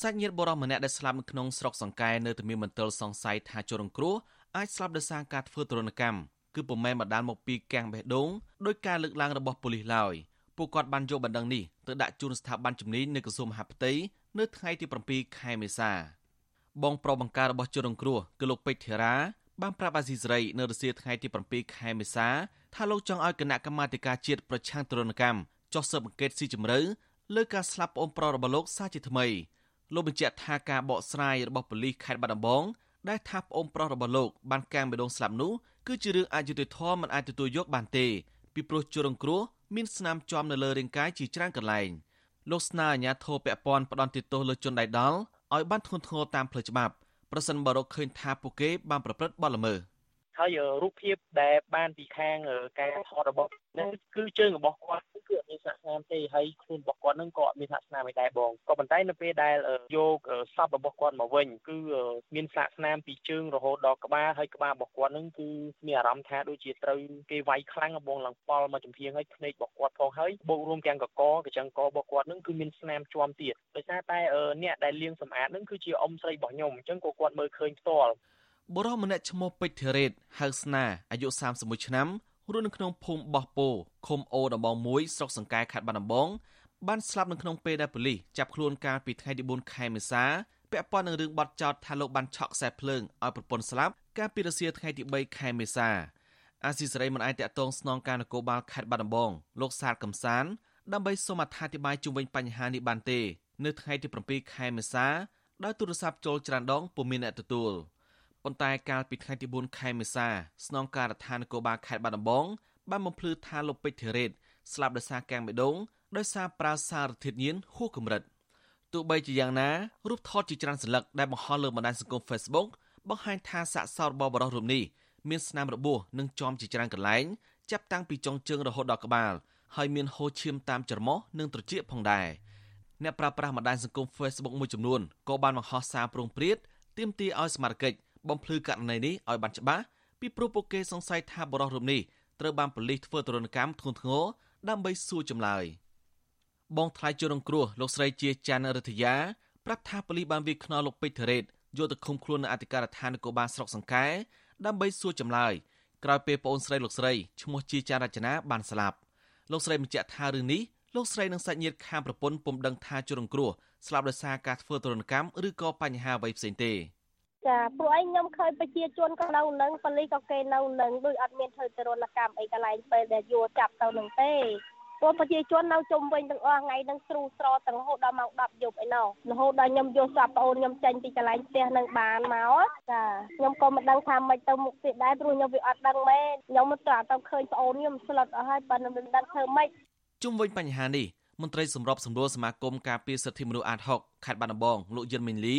សាច់ញាតិបរិសម្នាក់ដែលស្លាប់នៅក្នុងស្រុកសង្កែនៅតែមានមន្ទិលសង្ស័យថាជនរងគ្រោះអាចស្លាប់ដោយសារការធ្វើទរណកម្មគឺពុំមែនបណ្ដាលមកពីកាំងបេះដូងដោយការលើកឡើងរបស់ប៉ូលីសឡើយពួកគាត់បានយកបណ្ដឹងនេះទៅដាក់ជូនស្ថាប័នជំនាញនៅក្រសួងមហាផ្ទៃនៅថ្ងៃទី7ខែមេសាបងប្រុសបង្ការរបស់ជនរងគ្រោះគឺលោកពេជ្រធីរ៉ាបានប្រាប់អាស៊ីសេរីនៅរសៀលថ្ងៃទី7ខែមេសាថាលោកចង់ឲ្យគណៈកម្មាធិការជាតិប្រឆាំងទរណកម្មចុះស៊ើបអង្កេតស៊ីជម្រៅលើការស្លាប់ប្អូនប្រុសរបស់លោកសាជាថ្មី លោកបញ្ជាក់ថាការបកស្រាយរបស់ប៉ូលីសខេត្តបាត់ដំបងដែលថាប្អូនប្រុសរបស់លោកបានកាំងបេះដូងស្លាប់នោះគឺជារឿងអយុត្តិធម៌មិនអាចទទួលយកបានទេពីព្រោះជនរងគ្រោះមានស្នាមជាំនៅលើរាងកាយជាច្រើនកន្លែងលោកស្នើអាជ្ញាធរពាក់ព័ន្ធផ្ដន់ទោសលើជនដៃដល់ឲ្យបានធ្ងន់ធ្ងរតាមផ្លូវច្បាប់ប្រសិនបើរកឃើញថាពួកគេបានប្រព្រឹត្តបទល្មើសហើយរូបភាពដែលបានពីខាងការថតរបស់នឹងគឺជើងរបស់គាត់ គឺអត់មានស្នាមទេហើយខ្លួនរបស់គាត់នឹងក៏អត់មានស្នាមឯដែរបងក៏ប៉ុន្តែនៅពេលដែលយកសពរបស់គាត់មកវិញគឺមានស្លាកស្នាមពីជើងរហូតដល់ក្បាលហើយក្បាលរបស់គាត់នឹងគឺមានអារម្មណ៍ថាដូចជាត្រូវគេវាយខ្លាំងបងឡើងប៉ល់មកចំហៀងហើយភ្នែករបស់គាត់ផងហើយបូករួមទាំងកកកញ្ចឹងករបស់គាត់នឹងគឺមានស្នាមជាប់ទៀតដោយសារតែអ្នកដែលលាងសម្អាតនឹងគឺជាអ៊ំស្រីរបស់ខ្ញុំអញ្ចឹងក៏គាត់មើលឃើញផ្ទាល់បុរសម្នាក់ឈ្មោះពេជ្រធីរ៉េតហៅស្នាអាយុ31ឆ្នាំ រស់នៅក្នុងភូមិបោះពោឃុំអូដំបង1ស្រុកសង្កែខេត្តបាត់ដំបងបានស្លាប់នៅក្នុងពេលដែលប៉ូលីសចាប់ខ្លួនកាលពីថ្ងៃទី4ខែមេសាពាក់ព័ន្ធនឹងរឿងបទចោទថាលោកបានឆក់ខ្សែភ្លើងឲ្យប្រពន្ធស្លាប់កាលពីរសៀលថ្ងៃទី3ខែមេសាអាស៊ីសេរីមិនអាចតាក់ទងស្នងការនគរបាលខេត្តបាត់ដំបងលោកសាទកំសានដើម្បីសូមអត្ថាធិប្បាយជុំវិញបញ្ហានេះបានទេ នៅថ្ងៃទី7ខែមេសាដោយទូរស័ព្ទចូលច្រានដងពុំមានអ្នកទទួល។ ប៉ុន្តែកាលពីថ្ងៃទី4ខែមេសាស្នងការដ្ឋាននគរបាលខេត្តបាត់ដំបងបានបំភ្លឺថាលោកពេជ្រធីរ៉េតស្លាប់ដោយសារកាំងបេះដូងដោយសារប្រើសារធាតុញៀនហួសកម្រិតទោះបីជាយ៉ាងណារូបថតជាច្រើនសន្លឹកដែលបង្ហោះលើបណ្ដាញសង្គម Facebook បង្ហាញថាសាកសោតរបស់បរិសុទ្ធរូបនេះមានស្នាមរបួសនិងជាំជាច្រើនកន្លែងចាប់តាំងពីចុងជើងរហូតដល់ក្បាលហើយមានហូរឈាមតាមច្រមុះនិងត្រចៀកផងដែរអ្នកប្រើប្រាស់បណ្ដាញសង្គម Facebook មួយចំនួនក៏បានបង្ហោះសារប្រងព្រាតទាមទារឲ្យសមាជិក បំភ្លឺករណីនេះឲ្យបានច្បាស់ពីព្រោះពួកគេសង្ស័យថាបរិសុទ្ធរូបនេះត្រូវបានប៉ូលីសធ្វើទរណកម្មធ្ងន់ធ្ងរដើម្បីសួរចម្លើយបងថ្លៃជនរងគ្រោះលោកស្រីជាចាន់រិទ្ធយាប្រាប់ថាប៉ូលីសបានវាយខ្នល់លោកពេជ្រធរ៉េតយកទៅឃុំខ្លួននៅអធិការដ្ឋាននគរបាលស្រុកសង្កែដើម្បីសួរចម្លើយក្រោយពេលប្អូនស្រីលោកស្រីឈ្មោះជាចាន់រចនាបានស្លាប់លោកស្រីបញ្ជាក់ថារឿងនេះលោកស្រីនិងសាច់ញាតិខាងប្រពន្ធពុំដឹងថាជនរងគ្រោះស្លាប់ដោយសារការធ្វើទរណកម្មឬក៏បញ្ហាអ្វីផ្សេងទេ ចាព្រោះអីខ្ញុំឃើញប្រជាជនក៏នៅនឹងប៉ូលីសក៏គេនៅនឹងដូចអត់មានធ្វើទរណកម្មអីកន្លែងពេលដែលយួរចាប់ទៅនឹងទេព្រោះប្រជាជននៅជុំវិញទាំងអស់ថ្ងៃនឹងស្រូស្រទាំងរហូតដល់ម៉ោង10យប់ឯណោះរហូតដល់ខ្ញុំយកសាប់ប្អូនខ្ញុំចេញពីកន្លែងផ្ទះនឹងបានមកចាខ្ញុំក៏មិនដឹងថាម៉េចទៅមុខទៀតដែរព្រោះខ្ញុំវាអត់ដឹងមែនខ្ញុំមិនត្រាទៅឃើញប្អូនខ្ញុំស្លុតអស់ហើយប៉ុន្តែមិនដឹងធ្វើម៉េចជុំវិញបញ្ហានេះ មន្ត្រីសម្របសម្រួលសមាគមការពារសិទ្ធិមនុស្សអាត6ខេត្តបាត់ដំបងលោកយិនមីនលី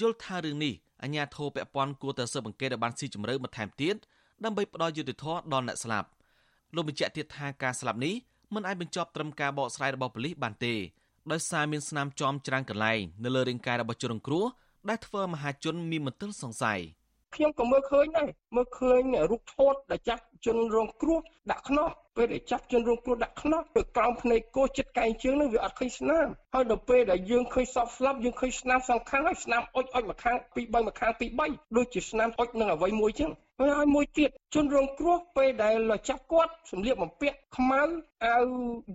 យល់ថារឿងនេះអាជ្ញាធរពាក់ព័ន្ធគួរតែស៊ើបអង្កេតឲ្យបានស៊ីជម្រៅបន្ថែមទៀតដើម្បីផ្ដល់យុត្តិធម៌ដល់អ្នកស្លាប់លោកបញ្ជាក់ទៀតថាការស្លាប់នេះមិនអាចបញ្ចប់ត្រឹមការបកស្រាយរបស់ប៉ូលីសបានទេដោយសារមានស្នាមជាំច្រើនកន្លែងនៅលើរាងកាយរបស់ជនរងគ្រោះដែលធ្វើមហាជនមានមន្ទិលសង្ស័យខ្ញុំក៏មើលឃើញដែរ មើលឃើញរូបថតដែលចាស់ជនរងគ្រោះដាក់ខ្នោះពេលដែលចាប់ជនរងគ្រោះដាក់ខ្នោះទៅក្រោមភ្នែកគោចិត្តកែងជើងនឹងវាអត់ឃើញស្នាមហើយដល់ពេលដែលយើងឃើញសពស្លាប់យើងឃើញស្នាមសងខាងហើយស្នាមអុចអុចមួយខាងពី3មួយខាងពី3ដូចជាស្នាមអុចនឹងអ្វីមួយចឹងហើយមួយទៀតជនរងគ្រោះពេលដែលចាប់គាត់សម្លៀកបំពាក់ខ្មៅអាវ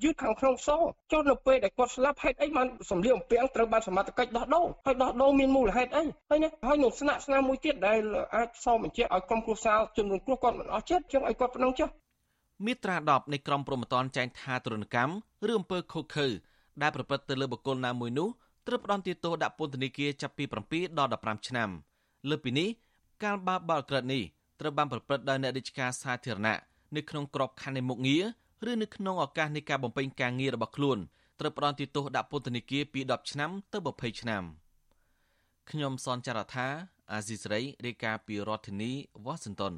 យឺតខាងក្នុងសចុះនៅពេលដែលគាត់ស្លាប់ហេតុអីបានសម្លៀកបំពាក់ត្រូវបានសមត្ថកិច្ចដោះដូរហើយដោះដូរមានមូលហេតុអីហើយណាហើយនឹងស្នាក់ស្នាមមួយទៀតដែលអាចសបញ្ជាក់ឲ្យក្រុមគ្រួសារជនរងគ្រោះគាត់មិនអស់ចិត្តចឹងឲ្យគាត់ប៉ុណ្ណឹងចុះមាត្រា10នៃក្រមព្រហ្មទណ្ឌចែងថាទរណកម្មឬអំពើខុសខើដែលប្រព្រឹត្តទៅលើបុគ្គលណាមួយនោះត្រូវផ្ដន្ទាទោសដាក់ពន្ធនាគារចាប់ពី7ដល់15ឆ្នាំលើពីនេះការបាបបាល់ក្រិតនេះត្រូវបានប្រព្រឹត្តដោយអ្នករាជការសាធារណៈនៅក្នុងក្របខ័ណ្ឌនៃមុខងារឬនៅក្នុងឱកាសនៃការបំពេញការងាររបស់ខ្លួនត្រូវផ្ដន្ទាទោសដាក់ពន្ធនាគារពី10ឆ្នាំទៅ20ឆ្នាំខ្ញុំសនចាររថា អាស៊ីសេរីរាយការណ៍ពីរដ្ឋធានី Washington